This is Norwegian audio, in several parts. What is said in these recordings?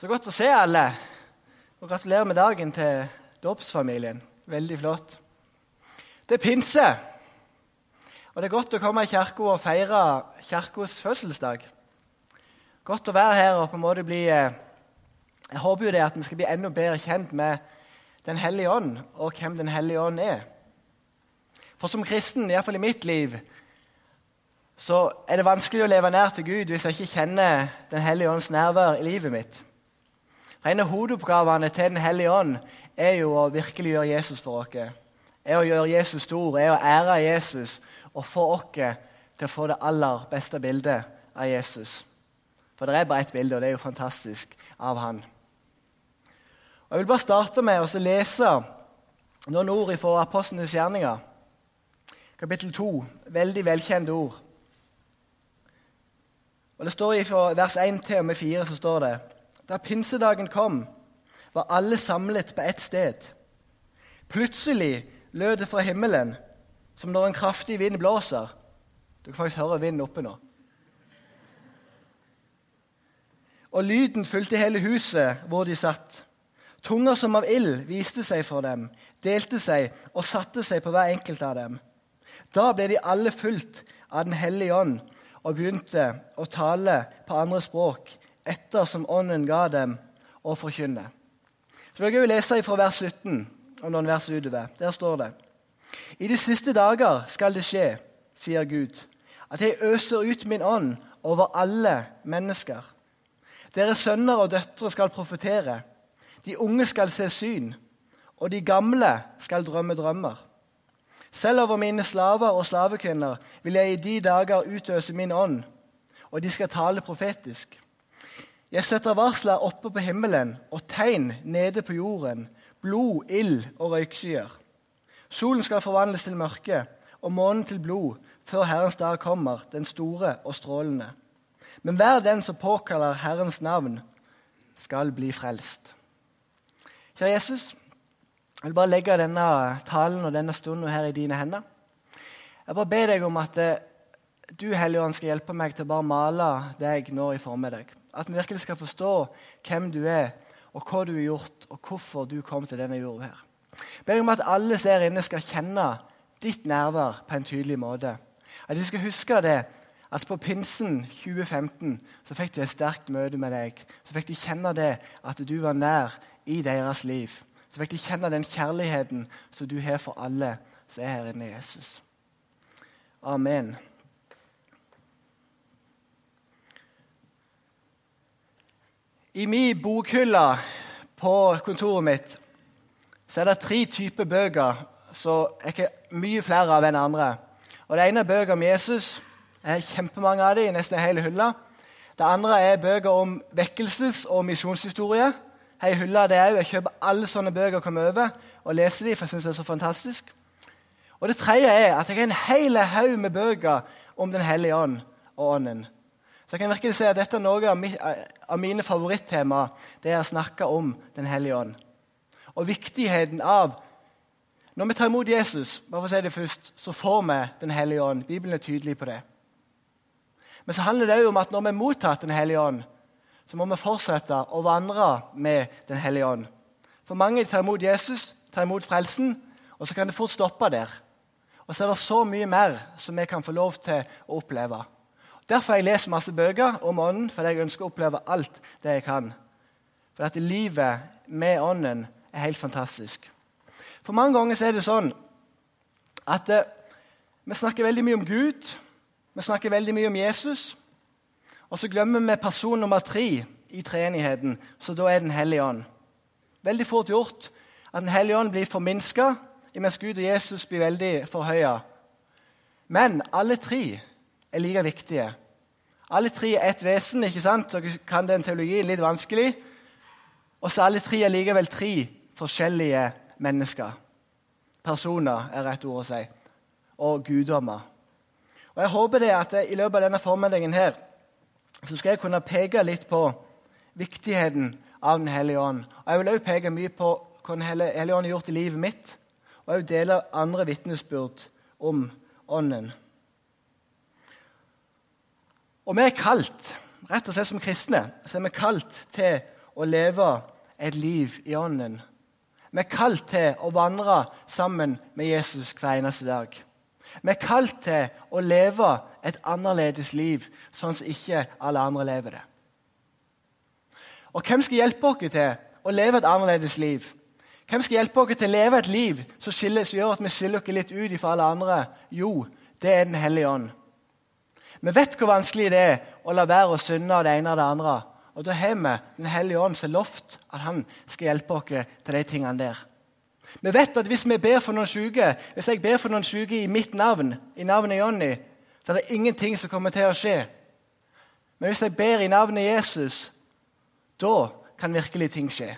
Så godt å se alle. Og gratulerer med dagen til dåpsfamilien. Veldig flott. Det er pinse. Og det er godt å komme i kirka og feire kirkas fødselsdag. Godt å være her og på en måte bli eh, Jeg håper jo det at vi skal bli enda bedre kjent med Den hellige ånd og hvem Den hellige ånd er. For som kristen, iallfall i mitt liv, så er det vanskelig å leve nær til Gud hvis jeg ikke kjenner Den hellige ånds nærvær i livet mitt. For En av hovedoppgavene til Den hellige ånd er jo å virkelig gjøre Jesus for oss. Er å gjøre Jesus stor, er å ære Jesus og få oss til å få det aller beste bildet av Jesus. For det er bare ett bilde, og det er jo fantastisk av han. Og Jeg vil bare starte med å lese noen ord fra Apostlenes gjerninger. Kapittel 2. Veldig velkjente ord. Og Det står Fra vers 1 til og med 4 så står det da pinsedagen kom, var alle samlet på ett sted. Plutselig lød det fra himmelen, som når en kraftig vind blåser. Du kan faktisk høre vinden oppe nå. Og lyden fulgte hele huset hvor de satt. Tunger som av ild viste seg for dem, delte seg og satte seg på hver enkelt av dem. Da ble de alle fulgt av Den hellige ånd og begynte å tale på andre språk etter som Ånden ga dem å forkynne. Så vil jeg lese fra vers 17 og noen vers utover. Der står det I de siste dager skal det skje, sier Gud, at jeg øser ut min ånd over alle mennesker. Deres sønner og døtre skal profetere. De unge skal se syn, og de gamle skal drømme drømmer. Selv over mine slaver og slavekvinner vil jeg i de dager utøse min ånd, og de skal tale profetisk. Jeg setter varsler oppe på himmelen og tegn nede på jorden, blod, ild og røykskyer. Solen skal forvandles til mørke og månen til blod før Herrens dag kommer, den store og strålende. Men hver den som påkaller Herrens navn, skal bli frelst. Kjære Jesus, jeg vil bare legge denne talen og denne stunden her i dine hender. Jeg bare ber deg om at eh, du, Helligånd, skal hjelpe meg til å bare male deg nå i formiddag. At vi virkelig skal forstå hvem du er, og hva du har gjort, og hvorfor du kom til denne jorda. her. Jeg deg om at alle der inne skal kjenne ditt nærvær på en tydelig måte. At de skal huske det, at på pinsen 2015 så fikk de et sterkt møte med deg. Så fikk de kjenne det, at du var nær i deres liv. Så fikk de kjenne den kjærligheten som du har for alle som er her inne i Jesus. Amen. I min bokhylle på kontoret mitt så er det tre typer bøker som er ikke mye flere av enn andre. Og Det ene er bøker om Jesus. Jeg har kjempemange av dem i nesten hele hylla. Det andre er bøker om vekkelses- og misjonshistorie. Her i hylla det er Jeg kjøper alle sånne bøker og kommer over og leser dem, for jeg synes det er så fantastisk. Og Det tredje er at jeg har en hel haug med bøker om Den hellige ånd og Ånden. Så jeg kan virkelig si at dette er noe av, mine favorittemaer, det er å snakke om Den hellige ånd. Og viktigheten av Når vi tar imot Jesus, bare for å si det først, så får vi Den hellige ånd. Bibelen er tydelig på det. Men så handler det òg om at når vi har mottatt Den hellige ånd, så må vi fortsette å vandre med Den hellige ånd. For mange tar imot Jesus, tar imot frelsen, og så kan det fort stoppe der. Og så er det så mye mer som vi kan få lov til å oppleve. Derfor har jeg lest masse bøker om Ånden, fordi jeg ønsker å oppleve alt det jeg kan. For at livet med Ånden er helt fantastisk. For mange ganger er det sånn at eh, vi snakker veldig mye om Gud, vi snakker veldig mye om Jesus, og så glemmer vi person nummer tre i treenigheten, så da er Den hellige ånd. Veldig fort gjort at Den hellige ånd blir forminska, mens Gud og Jesus blir veldig forhøya. Men alle tre er like viktige. Alle tre er ett vesen. ikke sant? Dere kan den teologien litt vanskelig. Og så alle tre er likevel tre forskjellige mennesker. Personer er rett ord å si. Og guddommer. Og Jeg håper det at i løpet av denne formiddagen her, så skal jeg kunne peke litt på viktigheten av Den hellige ånd. Og Jeg vil også peke mye på hva Den hellige ånd har gjort i livet mitt, og også dele andre vitnesbyrd om Ånden. Og vi er kalt, rett og slett som kristne, så er vi kalt til å leve et liv i ånden. Vi er kalt til å vandre sammen med Jesus hver eneste dag. Vi er kalt til å leve et annerledes liv, sånn som ikke alle andre lever det. Og hvem skal hjelpe oss til å leve et annerledes liv? Hvem skal hjelpe oss til å leve et liv som, gjør at vi skiller oss litt ut fra alle andre? Jo, det er Den hellige ånd. Vi vet hvor vanskelig det er å la være å synde av det ene og det andre. Og Da har vi Den hellige ånd som lovt at han skal hjelpe oss til de tingene der. Vi vet at hvis vi ber for noen syke, hvis jeg ber for noen syke i mitt navn, i navnet Jonny, så er det ingenting som kommer til å skje. Men hvis jeg ber i navnet Jesus, da kan virkelig ting skje.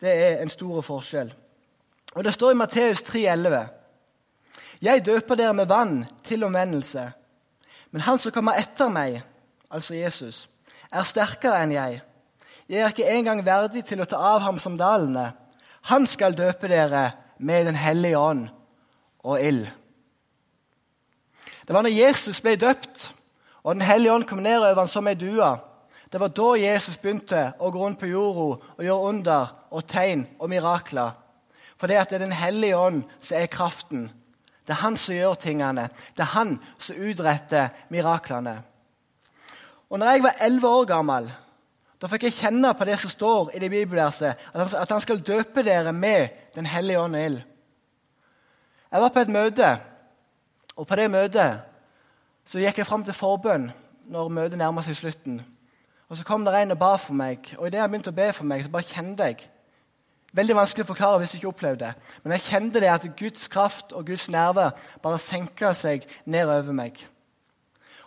Det er en stor forskjell. Og Det står i Matteus 3,11.: Jeg døper dere med vann til omvendelse. Men han som kommer etter meg, altså Jesus, er sterkere enn jeg. Jeg er ikke engang verdig til å ta av ham sandalene. Han skal døpe dere med Den hellige ånd og ild. Det var når Jesus ble døpt, og Den hellige ånd kom ned over ham som ei due. Det var da Jesus begynte å gå rundt på jorda og gjøre under og tegn og mirakler. For det, er Den hellige ånd som er kraften. Det er han som gjør tingene. Det er han som utretter miraklene. Og når jeg var elleve år gammel, da fikk jeg kjenne på det som står i det bibelverset, at han skal døpe dere med Den hellige ånd og ild. Jeg var på et møte, og på det møtet så gikk jeg fram til forbønn når møtet nærma seg slutten. Og Så kom det en og ba for meg, og idet han begynte å be for meg, så bare kjente jeg Veldig vanskelig å forklare hvis du ikke opplevde det. Men jeg kjente det at Guds kraft og Guds nerve bare senka seg ned over meg.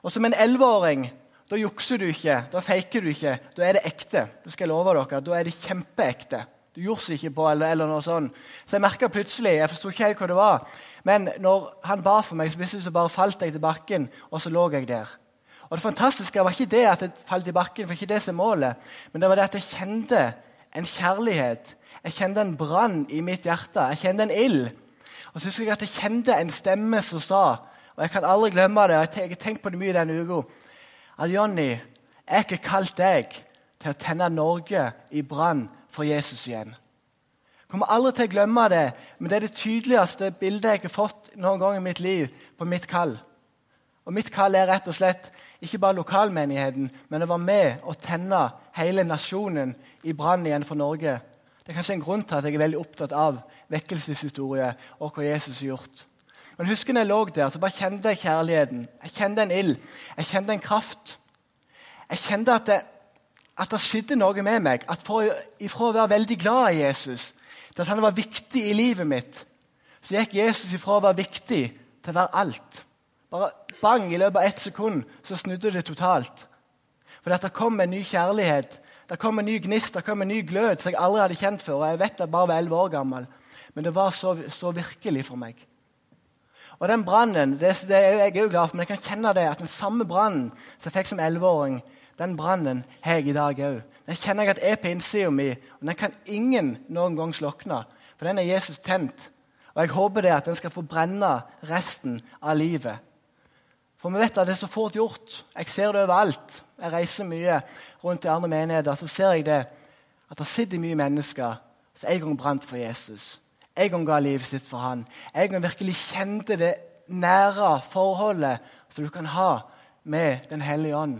Og som en elleveåring da jukser du ikke, da faker du ikke. Da er det ekte. Det skal jeg love dere. Da er det kjempeekte. Du jukser ikke på, eller, eller noe sånt. Så jeg merka plutselig Jeg forsto ikke helt hva det var. Men når han ba for meg, så plutselig bare falt jeg til bakken, og så lå jeg der. Og Det fantastiske var ikke det at jeg falt i bakken, for ikke det som er målet, men det var det at jeg kjente en kjærlighet. Jeg kjente en brann i mitt hjerte. Jeg kjente en ild. Og så husker jeg at jeg kjente en stemme som sa, og jeg kan aldri glemme det, og jeg har tenkt på det mye denne uka at Jonny, jeg har ikke kalt deg til å tenne Norge i brann for Jesus igjen. Jeg kommer aldri til å glemme det, men det er det tydeligste bildet jeg har fått noen gang i mitt liv på mitt kall. Og Mitt kall er rett og slett ikke bare lokalmenigheten, men å være med og tenne hele nasjonen i brann igjen for Norge. Det er kanskje en grunn til at jeg er veldig opptatt av vekkelseshistorie og hva Jesus har gjort. Men husker når jeg lå der, så bare kjente jeg kjærligheten. Jeg kjente en ild. Jeg kjente en kraft. Jeg kjente at det, at det skjedde noe med meg. At for, Ifra å være veldig glad i Jesus til at han var viktig i livet mitt, så gikk Jesus ifra å være viktig til å være alt. Bare bang, i løpet av ett sekund så snudde det totalt. For det kom en ny kjærlighet, det kom en ny gnist, det kom en ny glød som jeg aldri hadde kjent før. og Jeg vet jeg bare var elleve år gammel, men det var så, så virkelig for meg. Og den brannen Jeg er jo glad for, men jeg kan kjenne det, at den samme brannen som jeg fikk som 11-åring, den brannen har jeg i dag òg. Den kjenner jeg at er på innsida mi, og den kan ingen noen gang slokne. For den er Jesus tent. Og jeg håper det at den skal få brenne resten av livet. For vi vet at det er så fort gjort. Jeg ser det overalt. Jeg reiser mye rundt i andre menigheter. Så ser jeg det at det sitter mye mennesker som en gang brant for Jesus. En gang ga livet sitt for han. En gang virkelig kjente det nære forholdet som du kan ha med Den hellige ånd.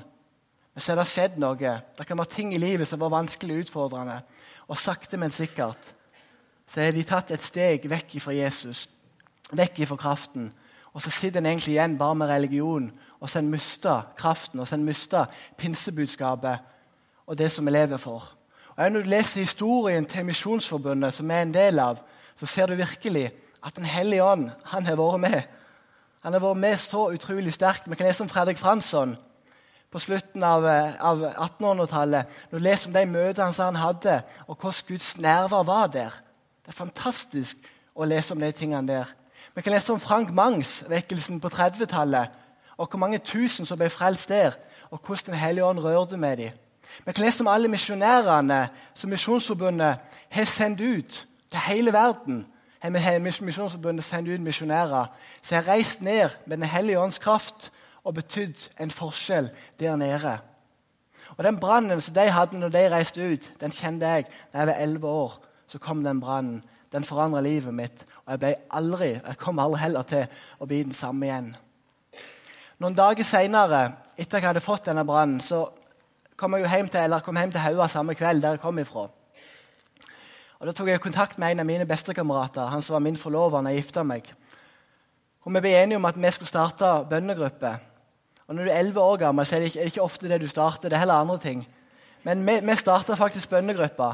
Men så har det skjedd noe. Det kan være ting i livet som var vanskelig og utfordrende. Og sakte, men sikkert så har de tatt et steg vekk fra Jesus, vekk fra kraften. Og så sitter en egentlig igjen bare med religion, og så har en mista kraften og så har en mista pinsebudskapet og det som vi lever for. Og Når du leser historien til Misjonsforbundet, som vi er en del av, så ser du virkelig at Den hellige ånd han har vært med. Han har vært med så utrolig sterkt. Vi kan lese om Fredrik Fransson på slutten av, av 1800-tallet. Når du leser om de møtene han hadde, og hvordan Guds nerver var der. Det er fantastisk å lese om de tingene der. Vi kan lese om Frank Mangs, vekkelsen på 30-tallet, og hvor mange tusen som ble frelst der, og hvordan Den hellige ånd rørte med dem. Vi kan lese om alle misjonærene som Misjonsforbundet har sendt ut til hele verden Misjonsforbundet sendt ut misjonærer som har reist ned med Den hellige ånds kraft og betydd en forskjell der nede. Og Den brannen som de hadde når de reiste ut, den kjente jeg da jeg var elleve år. Så kom den brannen. Den forandra livet mitt. Og jeg ble aldri, jeg kom aldri heller til å bli den samme igjen. Noen dager seinere, etter at jeg hadde fått denne brannen, så kom jeg hjem til, eller kom hjem til Haua samme kveld, der jeg kom ifra. Og Da tok jeg kontakt med en av mine bestekamerater, han som var min forlover da jeg gifta meg. Og Vi ble enige om at vi skulle starte bønnegruppe. Og Når du er 11 år gammel, så er det ikke, er det ikke ofte det du starter. Det er heller andre ting. Men vi, vi starta faktisk bønnegruppa.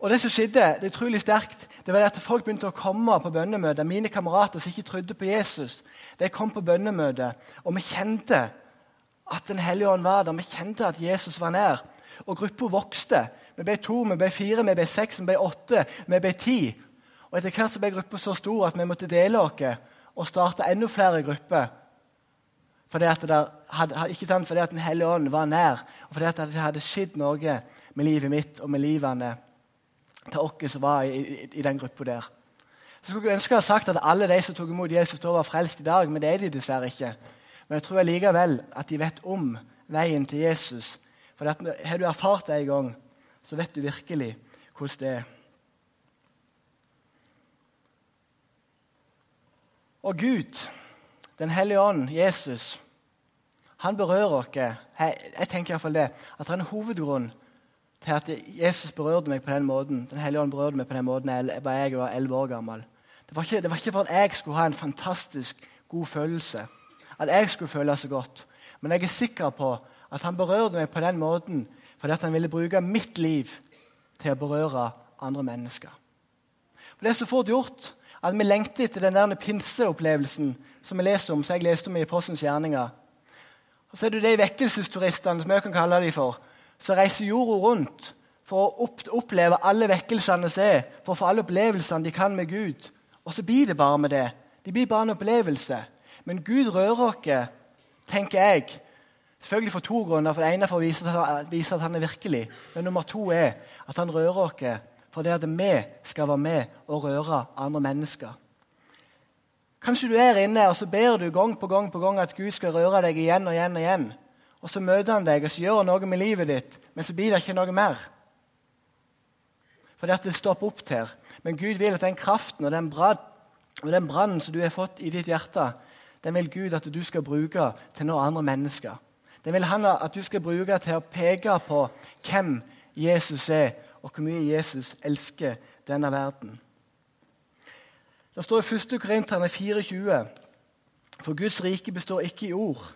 Og det som skjedde, det er utrolig sterkt, det var at folk begynte å komme på bønnemøter. Mine kamerater som ikke trodde på Jesus, de kom på bønnemøte. Og vi kjente at Den hellige ånd var der. Vi kjente at Jesus var nær. Og gruppa vokste. Vi ble to, vi ble fire, vi ble seks, vi ble åtte, vi ble ti. Og Etter hvert så ble gruppa så stor at vi måtte dele oss og starte enda flere grupper. Fordi at, hadde, ikke sant? fordi at Den hellige ånd var nær, og fordi at det hadde skjedd noe med livet mitt og med livene til oss som var i, i, i den gruppa der. Så skulle jeg ønske jeg hadde sagt at alle de som tok imot Jesus, var frelst i dag, men det er de dessverre ikke. Men jeg tror likevel at de vet om veien til Jesus. For har du erfart det en gang, så vet du virkelig hvordan det er. Og Gud, Den hellige ånd, Jesus, han berører oss. Jeg tenker iallfall det. At det er en hovedgrunn til at Jesus berørte meg på den måten. Den hellige ånd berørte meg på den måten var jeg var 11 år gammel. Det var, ikke, det var ikke for at jeg skulle ha en fantastisk god følelse, at jeg skulle føle så godt. Men jeg er sikker på at han berørte meg på den måten fordi han ville bruke mitt liv til å berøre andre mennesker. For Det er så fort gjort at vi lengter etter den der pinseopplevelsen som vi leser om, som jeg leste om i Postens gjerninger. Og Så er det de vekkelsesturistene som jeg kan kalle dem for, som reiser jorda rundt for å oppleve alle vekkelsene som er, for å få alle opplevelsene de kan med Gud. Og så blir det bare med det. Det blir bare en opplevelse. Men Gud rører oss, tenker jeg, selvfølgelig for to grunner. For Det ene er for å vise at, vise at han er virkelig. Men nummer to er at han rører oss for det at vi skal være med og røre andre mennesker. Kanskje du er inne og så ber du gang på gang på gang at Gud skal røre deg igjen og igjen. Og igjen. Og så møter han deg og så gjør han noe med livet ditt, men så blir det ikke noe mer. Fordi at det stopper opp til. Men Gud vil at den kraften og den, brannen som du har fått i ditt hjerte, den vil Gud at du skal bruke til noen andre mennesker. Den vil han at du skal bruke til å peke på hvem Jesus er, og hvor mye Jesus elsker denne verden. Det står i 1. Korinterne 24.: For Guds rike består ikke i ord,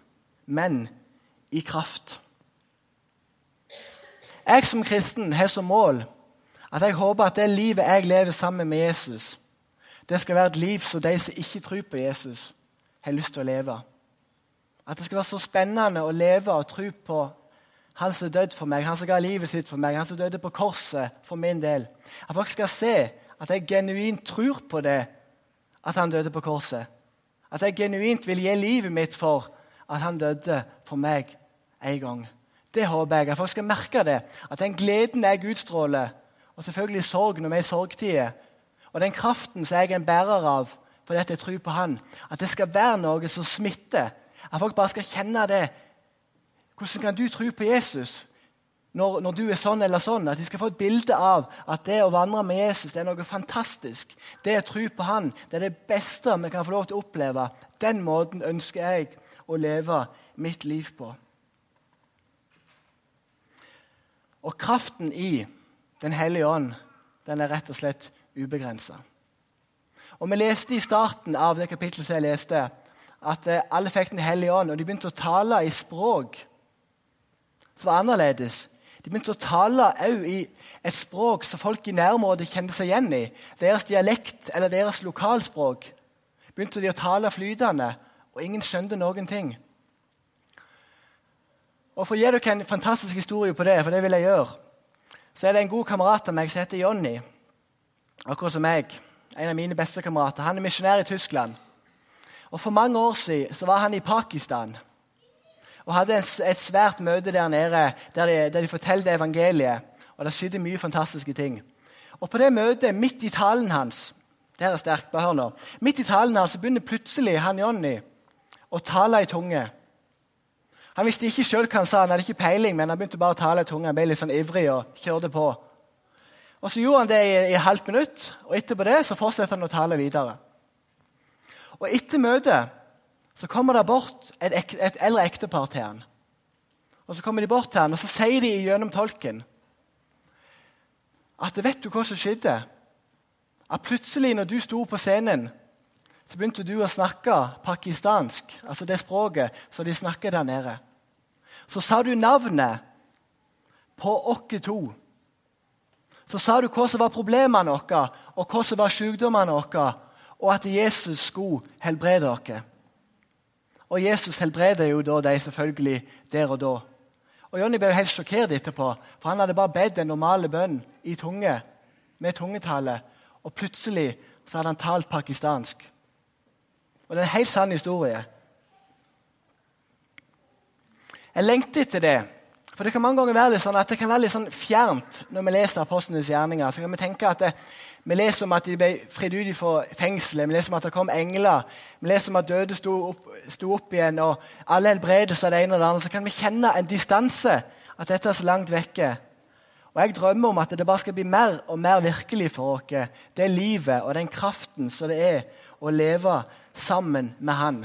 men i kraft. Jeg som kristen har som mål at jeg håper at det livet jeg lever sammen med Jesus, det skal være et liv som de som ikke tror på Jesus, har lyst til å leve. At det skal være så spennende å leve og tro på han som døde for meg, han som ga livet sitt for meg, han som døde på korset for min del. At folk skal se at jeg genuint tror på det, at han døde på korset. At jeg genuint vil gi livet mitt for at han døde for meg en gang. Det håper jeg. At folk skal merke det. At den gleden jeg utstråler, og selvfølgelig sorg når vi er i sorgtider, og den kraften som jeg er en bærer av fordi jeg tror på Han, at det skal være noe som smitter. At folk bare skal kjenne det. Hvordan kan du tro på Jesus når, når, du er sånn eller sånn? At de skal få et bilde av at det å vandre med Jesus det er noe fantastisk. Det å tro på Han det er det beste vi kan få lov til å oppleve. Den måten ønsker jeg å leve mitt liv på. Og kraften i Den hellige ånd den er rett og slett ubegrensa. Og Vi leste i starten av det kapittelet som jeg leste, at eh, alle fikk Den hellige ånd, og de begynte å tale i språk som var annerledes. De begynte å tale òg i et språk som folk i nærområdet kjente seg igjen i. Deres dialekt eller deres lokalspråk. Begynte de å tale flytende, og ingen skjønte noen ting. Og For å gi dere en fantastisk historie på det, for det vil jeg gjøre, så er det en god kamerat av meg som heter Jonny. Akkurat som meg. En av mine beste kamerater. Han er misjonær i Tyskland. Og For mange år siden så var han i Pakistan og hadde et svært møte der nede der de, der de fortalte evangeliet. Og Det skjedde mye fantastiske ting. Og På det møtet, midt i talen hans det her er sterkt, bare hør nå, midt i talen hans begynner plutselig han Jonny å tale i tunge. Han visste ikke sjøl hva han sa, han hadde ikke peiling, men han begynte bare å tale i tunga. Han ble litt sånn ivrig og kjørte på. Og Så gjorde han det i, i et halvt minutt, og etterpå det så fortsetter han å tale videre. Og Etter møtet så kommer det bort et, et eldre ektepar til han. Og Så kommer de bort til han, og så sier de gjennom tolken at vet du hva som skjedde? At plutselig, når du sto på scenen, så begynte du å snakke pakistansk, altså det språket som de snakker der nede. Så sa du navnet på oss to. Så sa du hva som var problemene våre, og hva som var sykdommene våre, og at Jesus skulle helbrede dere. Og Jesus helbreder jo da de selvfølgelig der og da. Og Jonny ble helt sjokkert etterpå, for han hadde bare bedt den normale bønn i tunge, med tungetale, og plutselig så hadde han talt pakistansk. Og det er en helt sann historie. Jeg lengter etter det. For det kan mange ganger være litt sånn at det kan være litt sånn fjernt når vi leser apostlenes gjerninger. Så kan Vi tenke at det, vi leser om at de ble fridd ut fra fengselet, vi leser om at det kom engler, vi leser om at døde sto opp, sto opp igjen, og alle helbredes av det ene og det andre. Så kan vi kjenne en distanse, at dette er så langt vekke. Og Jeg drømmer om at det bare skal bli mer og mer virkelig for oss, det livet og den kraften som det er å leve sammen med Han.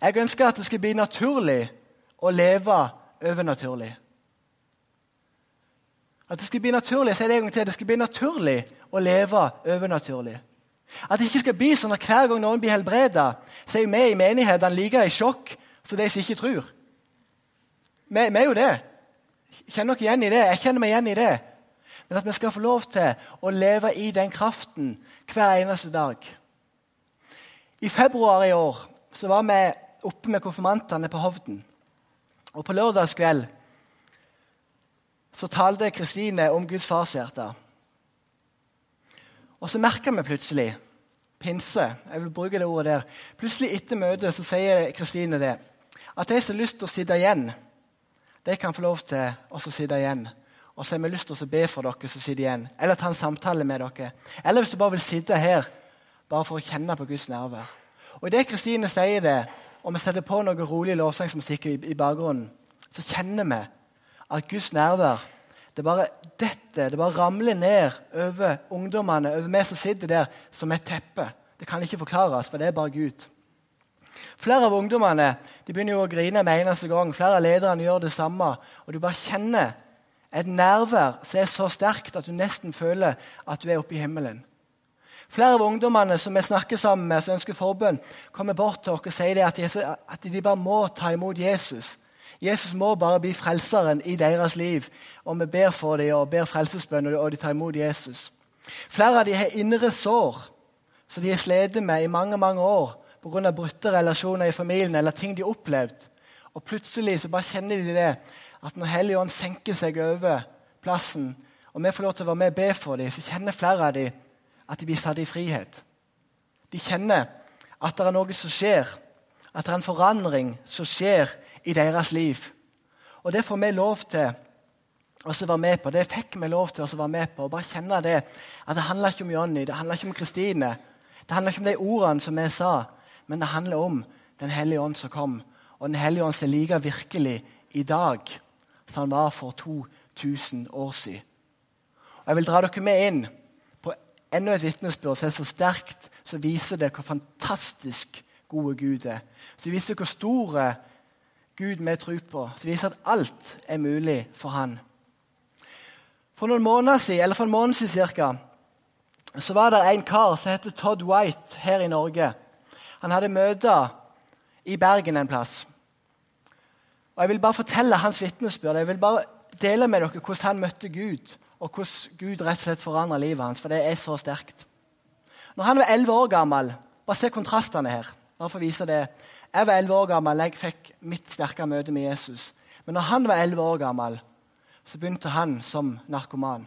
Jeg ønsker at det skal bli naturlig å leve overnaturlig. At det skal bli naturlig jeg sier det en gang til, det skal bli naturlig å leve overnaturlig. At det ikke skal bli sånn at hver gang noen blir helbreda, så er vi i menighetene like i sjokk som de som ikke tror. Vi, vi er jo det. Kjenner dere igjen i det? Jeg kjenner meg igjen i det. Men at vi skal få lov til å leve i den kraften hver eneste dag. I februar i år så var vi oppe med konfirmantene på Hovden. Og På lørdagskveld så talte Kristine om Guds farshjerte. Og så merka vi plutselig pinse. jeg vil bruke det ordet der, Plutselig etter møtet så sier Kristine det. At de som har lyst til å sitte igjen, de kan få lov til å sitte igjen. Og så har vi lyst til å be for dere som sitter igjen, eller ta en samtale med dere. Eller hvis du bare vil sitte her bare for å kjenne på Guds nærvær. Og Idet Kristine sier det, og vi setter på noe rolig lovsangsmusikk i, i bakgrunnen, så kjenner vi at Guds nærvær det bare detter, det bare ramler ned over ungdommene, over meg som sitter der, som et teppe. Det kan ikke forklares, for det er bare Gud. Flere av ungdommene de begynner jo å grine med eneste gang. Flere av lederne gjør det samme. Og du bare kjenner et nærvær som er så sterkt at du nesten føler at du er oppe i himmelen. Flere av ungdommene som vi snakker sammen med, som ønsker forbønn, kommer bort til oss og sier at, Jesus, at de bare må ta imot Jesus. Jesus må bare bli frelseren i deres liv. Og vi ber for dem og ber frelsesbønn, og de tar imot Jesus. Flere av dem har indre sår som de har slitt med i mange mange år pga. brutte relasjoner i familien eller ting de har opplevd. Og plutselig så bare kjenner de det, at når Helligånd senker seg over plassen, og vi får lov til å være med og be for dem, så kjenner flere av dem at de blir satt i frihet. De kjenner at det er noe som skjer, at det er en forandring som skjer i deres liv. Og det får vi lov til å være med på. Det fikk vi lov til å være med på. og bare kjenne det, at Det handler ikke om Jonny, det handler ikke om Kristine. Det handler ikke om de ordene som vi sa, men det handler om Den hellige ånd som kom. Og Den hellige ånd er like virkelig i dag som han var for 2000 år siden. Og Jeg vil dra dere med inn enda et vitnesbyrd som er så sterkt, som viser det hvor fantastisk gode Gud er. Som viser hvor store Gud vi tror på, som viser at alt er mulig for Han. For noen måneder siden, eller for en måned siden cirka, så var det en kar som heter Todd White her i Norge. Han hadde møter i Bergen en plass. Og Jeg vil bare fortelle hans vitnesbyrd. Jeg vil bare dele med dere hvordan han møtte Gud, og hvordan Gud rett og slett forandra livet hans. For det er så sterkt. Når han var elleve år gammel Bare se kontrastene her. bare for å vise det. Jeg var elleve år gammel jeg fikk mitt sterke møte med Jesus. Men når han var elleve år gammel, så begynte han som narkoman.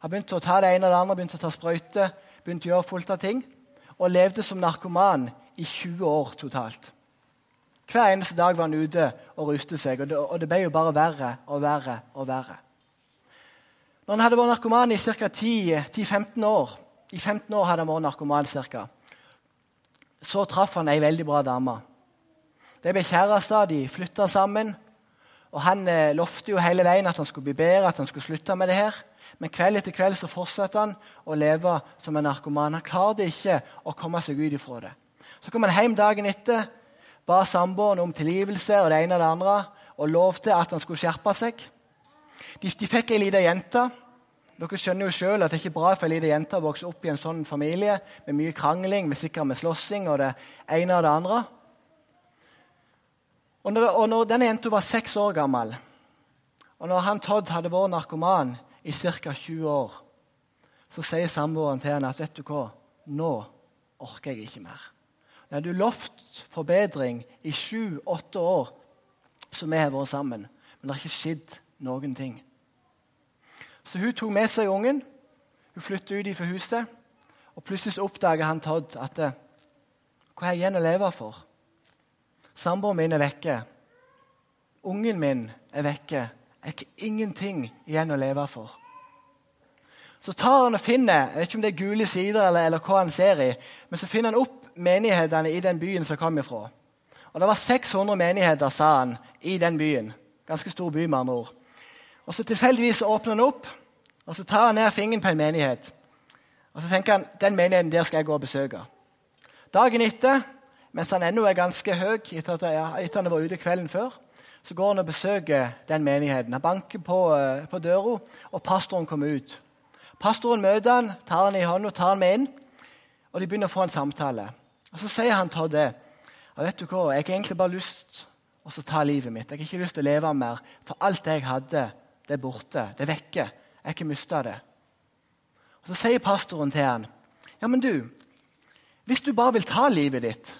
Han begynte å ta det ene og det andre, begynte å ta sprøyter, begynte å gjøre fullt av ting. Og levde som narkoman i 20 år totalt. Hver eneste dag var han ute og ruste seg, og det, og det ble jo bare verre og verre og verre. Når han hadde vært narkoman i ca. 10-15 år I 15 år hadde han vært narkoman cirka, så traff han ei veldig bra dame. De ble kjærester, de flytta sammen. Og Han eh, lovte jo hele veien at han skulle bli bedre, at han skulle slutte med det her. Men kveld etter kveld så fortsatte han å leve som en narkoman. Han klarte ikke å komme seg ut ifra det. Så kom han hjem dagen etter, ba samboeren om tilgivelse og det ene og det andre, og lovte at han skulle skjerpe seg. De, de fikk ei lita jente. Dere skjønner jo selv at det er ikke bra for ei lita jente å vokse opp i en sånn familie med mye krangling, med sikkert med slåssing og det ene og det andre. Og når, og når denne jenta var seks år gammel, og når han Todd hadde vært narkoman i ca. 20 år, så sier samboeren til henne at vet du hva, nå orker jeg ikke mer. Når du lovt forbedring i sju-åtte år som vi har vært sammen, men det har ikke skjedd noen ting. Så hun tok med seg ungen, hun flyttet ut fra huset, og plutselig oppdaga han Todd at hva har jeg igjen å leve for? Samboeren min er vekke. Ungen min er vekke. Jeg har ingenting igjen å leve for. Så tar han og finner jeg vet ikke om det er gule sider eller, eller hva han ser i, men så finner han opp menighetene i den byen som kom ifra. Og Det var 600 menigheter, sa han, i den byen. Ganske stor by, med andre ord. Og så Tilfeldigvis åpner han opp, og så tar han ned fingeren på en menighet. Og Så tenker han den menigheten der skal jeg gå og besøke. Dagen etter mens han ennå er ganske høy etter at, han han var ute kvelden før, så går han og besøker den menigheten. Han banker på, uh, på døra, og pastoren kommer ut. Pastoren møter han, tar han i hånda tar han med inn, og de begynner å få en samtale. Og Så sier han til det. Og vet du hva, Jeg har egentlig bare lyst til å ta livet mitt. Jeg har ikke lyst til å leve mer, for alt jeg hadde, det er borte. Det er vekke. Jeg har ikke mista det. Og Så sier pastoren til han, ja, men du, hvis du bare vil ta livet ditt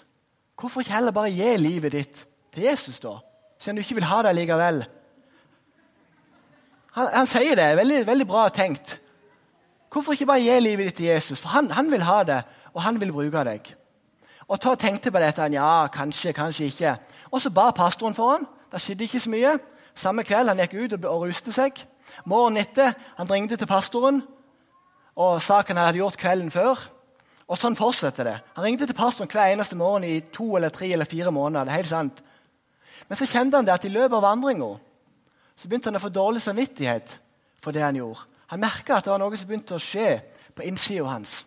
Hvorfor ikke heller bare gi livet ditt til Jesus, da? Siden du ikke vil ha det likevel. Han, han sier det. Veldig, veldig bra tenkt. Hvorfor ikke bare gi livet ditt til Jesus? For han, han vil ha det, og han vil bruke deg. Og ta tenkte på dette. Ja, kanskje, kanskje ikke. Og så ba pastoren for han. Det skjedde ikke så mye. Samme kveld han gikk ut og, ruste seg. Morgenen etter han ringte til pastoren og sa hva han hadde gjort kvelden før. Og sånn fortsetter det. Han ringte til pastoren hver eneste morgen i to eller tre eller fire måneder. det er helt sant. Men så kjente han det at i løpet av vandringa begynte han å få dårlig samvittighet for det han gjorde. Han merka at det var noe som begynte å skje på innsida hans.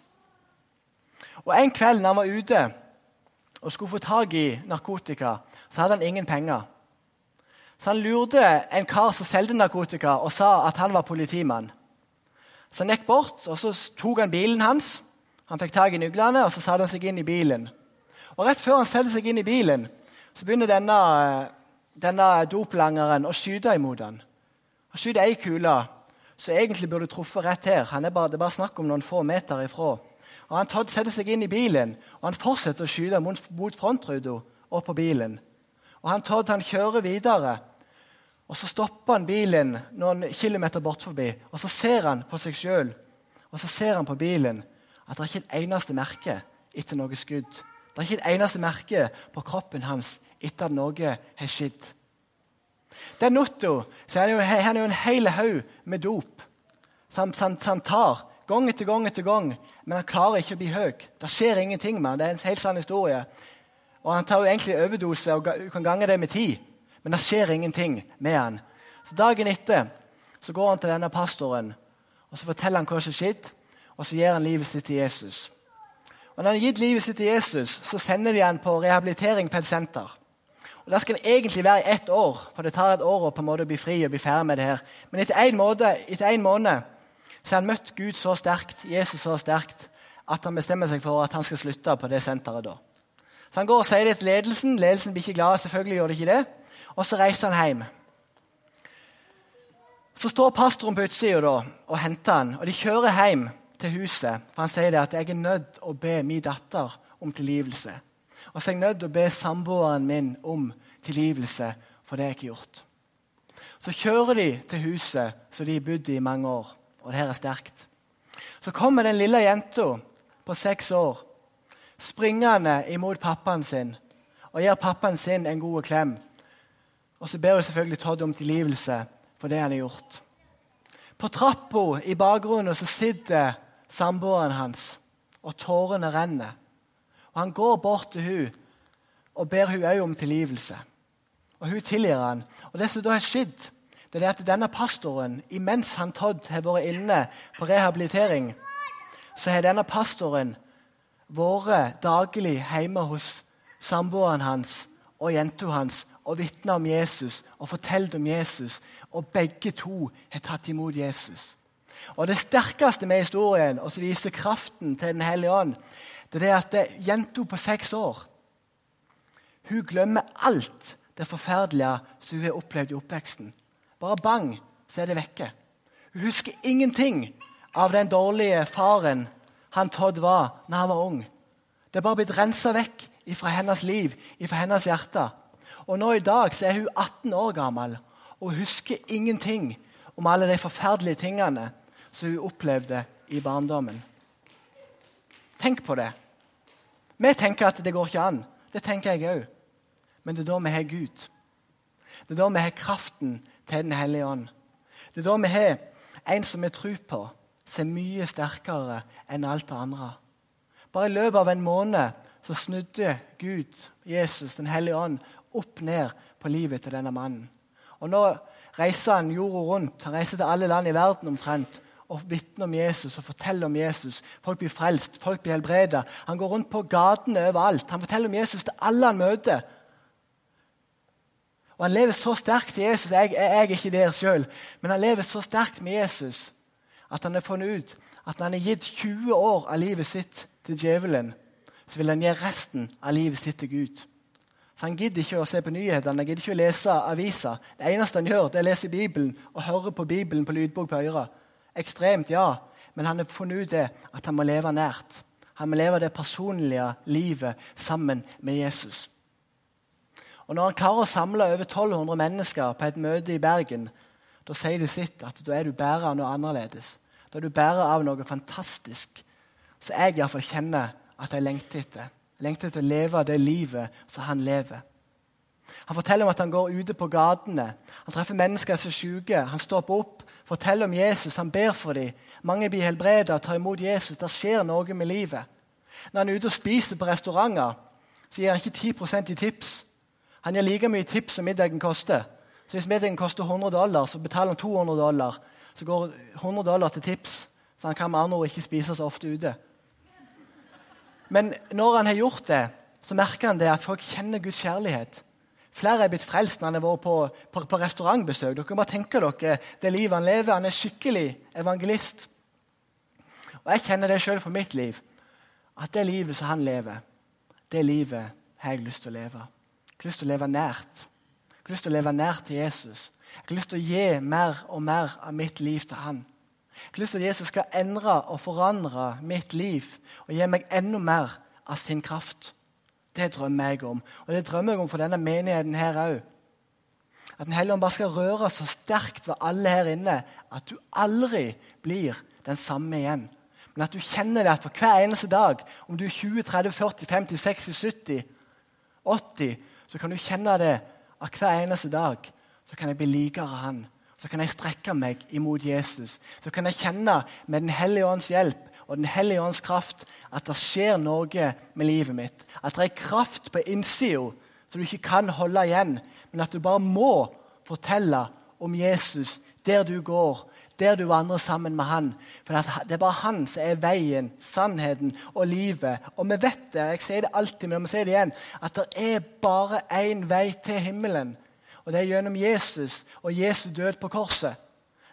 Og En kveld når han var ute og skulle få tak i narkotika, så hadde han ingen penger. Så han lurte en kar som solgte narkotika, og sa at han var politimann. Så han gikk bort og så tok han bilen hans han fikk tak i nøklene og så satte han seg inn i bilen. Og Rett før han setter seg inn i bilen, så begynner denne, denne doplangeren å skyte imot han. Han skyter ei kule som egentlig burde truffet rett her. Han er bare, det er bare snakk om noen få meter ifra. Og Han Todd setter seg inn i bilen og han fortsetter å skyte mot, mot frontruta og på bilen. Og han Todd han kjører videre. Og Så stopper han bilen noen kilometer bort forbi, og så ser han på seg sjøl. Og så ser han på bilen, at det er ikke et eneste merke etter noe skudd. Det er ikke et eneste merke på kroppen hans etter at noe har skjedd. Den natta har han jo en hel haug med dop som han tar gang etter gang etter gang, men han klarer ikke å bli høy. Det skjer ingenting med han. Det er en helt sann historie. Og Han tar jo egentlig overdose og kan gange det med tid, men det skjer ingenting med han. Så Dagen etter så går han til denne pastoren og så forteller han hva som skjedde og så gir han livet sitt til Jesus. Og Når han har gitt livet sitt til Jesus, så sender de han på rehabilitering på et senter. Og Der skal han egentlig være i ett år, for det tar et år å på en måte bli fri og bli ferdig med det her. Men etter en, måte, etter en måned så har han møtt Gud så sterkt, Jesus så sterkt, at han bestemmer seg for at han skal slutte på det senteret da. Så Han går og sier det til ledelsen. Ledelsen blir ikke glad, selvfølgelig gjør det ikke det. Og så reiser han hjem. Så står pastoren på utsida og henter han, og de kjører hjem til huset. For Han sier det at jeg er nødt å be min datter om tilgivelse. Og så er jeg nødt til å be samboeren min om tilgivelse for det jeg har gjort. Så kjører de til huset som de har bodd i i mange år, og det her er sterkt. Så kommer den lille jenta på seks år springende imot pappaen sin og gir pappaen sin en god klem. Og så ber hun selvfølgelig Todd om tilgivelse for det han har gjort. På trappa i bakgrunnen så sitter samboeren hans, og tårene renner. Og Han går bort til hun og ber hun òg om tilgivelse. Og hun tilgir han. Og Det som da har skjedd, det er at denne pastoren, imens han Todd har vært inne på rehabilitering, så har denne pastoren vært daglig hjemme hos samboeren hans og jenta hans og vitna om Jesus og fortalt om Jesus. Og begge to har tatt imot Jesus. Og Det sterkeste med historien, og som viser kraften til Den hellige ånd, det er at jenta på seks år hun glemmer alt det forferdelige som hun har opplevd i oppveksten. Bare bang, så er det vekke. Hun husker ingenting av den dårlige faren han Todd var når han var ung. Det er bare blitt rensa vekk fra hennes liv, fra hennes hjerte. Og nå i dag så er hun 18 år gammel og husker ingenting om alle de forferdelige tingene som hun opplevde i barndommen. Tenk på det. Vi tenker at det går ikke an. Det tenker jeg òg. Men det er da vi har Gud. Det er da vi har kraften til Den hellige ånd. Det er da vi har en som vi tror på, som er mye sterkere enn alt det andre. Bare i løpet av en måned så snudde Gud, Jesus, Den hellige ånd, opp ned på livet til denne mannen. Og Nå reiser han jorda rundt. Han reiser til alle land i verden omtrent og vitner om Jesus og forteller om Jesus. Folk blir frelst, folk blir helbredet. Han går rundt på gatene overalt. Han forteller om Jesus til alle han møter. Og Han lever så sterkt i Jesus. Jeg, jeg er ikke der sjøl, men han lever så sterkt med Jesus at han har funnet ut at når han har gitt 20 år av livet sitt til djevelen, så vil han gi resten av livet sitt til Gud. Han gidder ikke å se på nyhetene, han gidder ikke å lese aviser. Det eneste han gjør, det er å lese Bibelen og høre på Bibelen på lydbok på øret. Ekstremt, ja, men han har funnet ut det at han må leve nært. Han må leve det personlige livet sammen med Jesus. Og Når han klarer å samle over 1200 mennesker på et møte i Bergen, da sier det sitt at da er du bærer av noe annerledes. Da er du bærer av noe fantastisk. Så jeg iallfall kjenner at jeg lengter etter. Jeg lengter etter å leve det livet som han lever. Han forteller om at han går ute på gatene. Han treffer mennesker som er syke. Han stopper opp, forteller om Jesus, han ber for dem. Mange blir helbredet og tar imot Jesus. Det skjer noe med livet. Når han er ute og spiser på restauranter, så gir han ikke 10% i tips. Han gir like mye tips som middagen koster. Så Hvis middagen koster 100 dollar, så betaler han 200 dollar. Så går 100 dollar til tips, så han kan med andre ord ikke spise så ofte ute. Men når han har gjort det, så merker han det at folk kjenner Guds kjærlighet. Flere er blitt frelst når han har vært på, på, på, restaurantbesøk. Dere må tenke dere det livet han lever. Han er skikkelig evangelist. Og Jeg kjenner det sjøl for mitt liv. At det livet som han lever, det livet har jeg lyst til å leve. Jeg har lyst til å leve nært. Jeg har lyst til å leve nært til Jesus. Jeg har lyst til å gi mer og mer av mitt liv til han. Jeg har lyst til at Jesus skal endre og forandre mitt liv og gi meg enda mer av sin kraft. Det drømmer jeg om. Og det drømmer jeg om for denne menigheten her òg. At Den hellige ånd bare skal røre så sterkt ved alle her inne at du aldri blir den samme igjen. Men at du kjenner det at for hver eneste dag, om du er 20, 30, 40, 50, 60, 70, 80 så kan du kjenne det at hver eneste dag så kan jeg bli likere han. Så kan jeg strekke meg imot Jesus. Så kan jeg kjenne med Den hellige ånds hjelp og Den hellige ånds kraft at det skjer noe med livet mitt. At det er kraft på innsida så du ikke kan holde igjen, men at du bare må fortelle om Jesus der du går, der du vandrer sammen med han. For Det er bare han som er veien, sannheten og livet. Og vi vet det, jeg sier det alltid, men må si det igjen, at det er bare én vei til himmelen. Og det er gjennom Jesus og Jesu død på korset.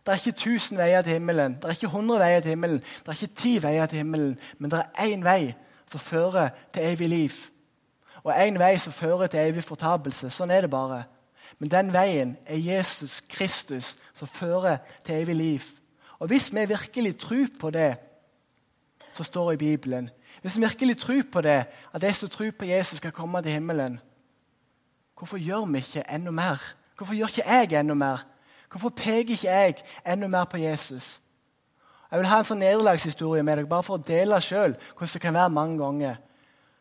Det er ikke tusen veier til himmelen, det er ikke hundre veier til himmelen, det er ikke ti veier til himmelen, men det er én vei som fører til evig liv. Og én vei som fører til evig fortapelse. Sånn er det bare. Men den veien er Jesus Kristus som fører til evig liv. Og Hvis vi virkelig tror på det som står i Bibelen, hvis vi virkelig tror på det, at de som tror på Jesus, skal komme til himmelen, hvorfor gjør vi ikke enda mer? Hvorfor gjør ikke jeg enda mer? Hvorfor peker ikke jeg enda mer på Jesus? Jeg vil ha en sånn nederlagshistorie med dere, bare for å dele sjøl hvordan det kan være mange ganger.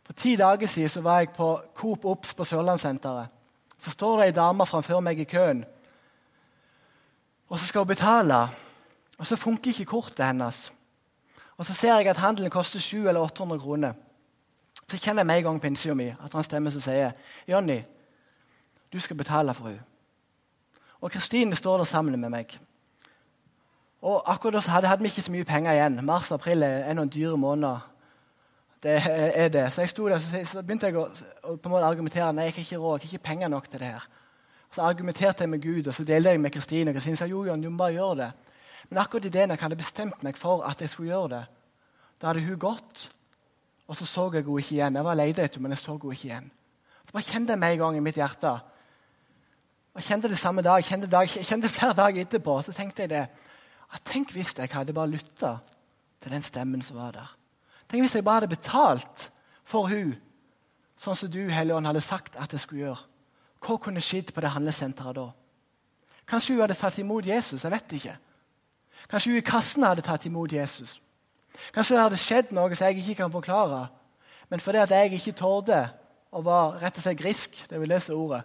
For ti dager siden så var jeg på Coop Ops på Sørlandssenteret. Så står det ei dame framfor meg i køen. Og så skal hun betale, og så funker ikke kortet hennes. Og så ser jeg at handelen koster 700 eller 800 kroner. Så kjenner jeg med en gang på innsida mi at han stemmer som sier Jonny, du skal betale for henne. Og Kristine står der sammen med meg. Og akkurat da hadde, hadde vi ikke så mye penger igjen. Mars og april er noen dyre måneder. Det er det. Så jeg sto der så, så begynte jeg å, på en måte argumentere nei, jeg har ikke råd, jeg har ikke penger nok til det her. Så argumenterte jeg med Gud, og så delte jeg med Kristine. Og Kristine sa jo, Jan, du må bare gjøre det. Men akkurat idet jeg hadde bestemt meg for at jeg skulle gjøre det, da hadde hun gått. Og så så jeg henne ikke igjen. Jeg var lei etter men jeg så henne ikke igjen. Så bare kjente jeg meg en gang i mitt hjerte. Jeg kjente det samme dag, jeg kjente, dag, kjente flere dager etterpå. Så tenkte jeg det. At tenk hvis jeg hadde bare lytta til den stemmen som var der. Tenk hvis jeg bare hadde betalt for hun, sånn som du Helligånd, hadde sagt at jeg skulle gjøre. Hva kunne skjedd på det handlesenteret da? Kanskje hun hadde tatt imot Jesus. jeg vet ikke. Kanskje hun i kassen hadde tatt imot Jesus. Kanskje det hadde skjedd noe som jeg ikke kan forklare. Men fordi at jeg ikke torde og var rett og slett grisk, det vil lese ordet,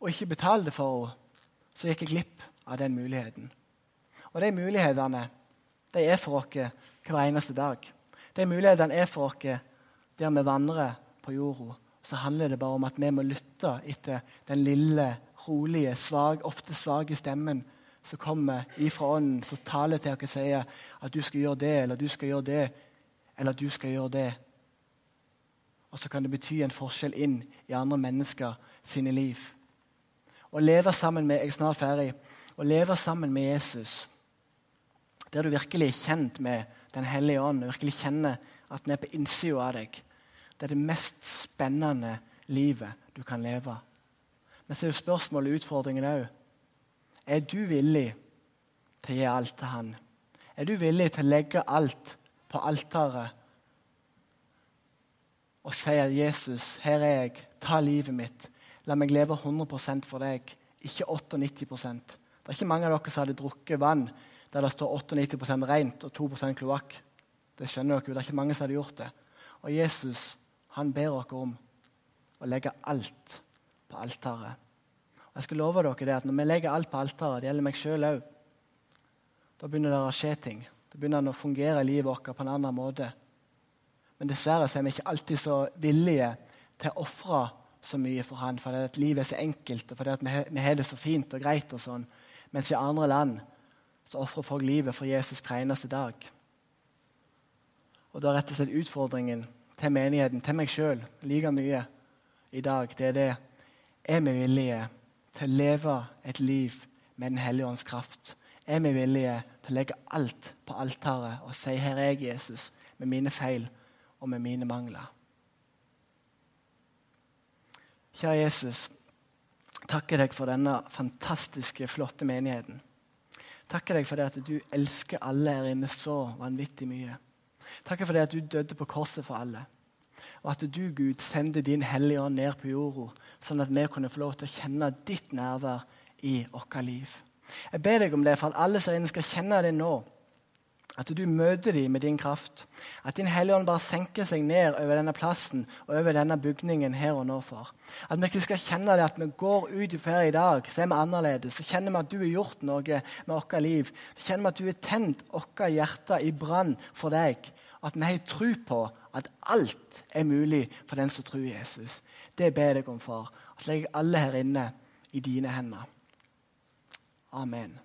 og ikke betalte for henne, så gikk jeg glipp av den muligheten. Og de mulighetene de er for oss hver eneste dag. De mulighetene er for oss der vi vandrer på jorda. Så handler det bare om at vi må lytte etter den lille, rolige, svag, ofte svake stemmen som kommer ifra Ånden, som taler til oss og sier at du skal gjøre det, eller du skal gjøre det, eller du skal gjøre det. Og så kan det bety en forskjell inn i andre mennesker sine liv. Å leve sammen med jeg er snart ferdig, å leve sammen med Jesus, der du virkelig er kjent med Den hellige ånd, og virkelig kjenner at den er på innsida av deg, det er det mest spennende livet du kan leve. Men så er jo spørsmålet og utfordringen òg er du villig til å gi alt til han? Er du villig til å legge alt på alteret og si at 'Jesus, her er jeg. Ta livet mitt. La meg leve 100% for deg, ikke 98% Det er ikke mange av dere som hadde drukket vann der det står 98% rent og 2% kloakk. Det skjønner dere, det er ikke mange som hadde gjort det. Og Jesus han ber dere om å legge alt på alteret. Jeg skal love dere det at Når vi legger alt på altaret, det gjelder meg sjøl òg, da begynner det å skje ting. Da begynner det å fungere i livet vårt på en annen måte. Men dessverre er vi ikke alltid så villige til å ofre så mye for han, fordi at livet er så enkelt, og fordi at vi har det så fint og greit. og sånn. Mens i andre land så ofrer folk livet for Jesus hver eneste dag. Og da er rett og slett utfordringen til menigheten, til meg sjøl, like mye i dag, det er det Er vi villige til å leve et liv med Den hellige ånds kraft? Er vi villige til å legge alt på altaret og si 'Her er jeg, Jesus', med mine feil og med mine mangler? Kjære Jesus, takker deg for denne fantastiske, flotte menigheten. Takker deg for det at du elsker alle her inne så vanvittig mye. Takker for det at du døde på korset for alle. Og at du, Gud, sendte din Hellige Ånd ned på jorda, sånn at vi kunne få lov til å kjenne ditt nærvær i vårt liv. Jeg ber deg om det for at alle som skal kjenne det nå. At du møter dem med din kraft. At din Hellige Ånd bare senker seg ned over denne plassen og over denne bygningen her og nå. for. At vi ikke skal kjenne det at vi går ut her i dag, så er vi annerledes. Så kjenner vi at du har gjort noe med vårt liv. Så kjenner vi at du har tent vårt hjerte i brann for deg. At vi har tro på at alt er mulig for den som tror Jesus. Det ber jeg om, far. At legger alle her inne i dine hender. Amen.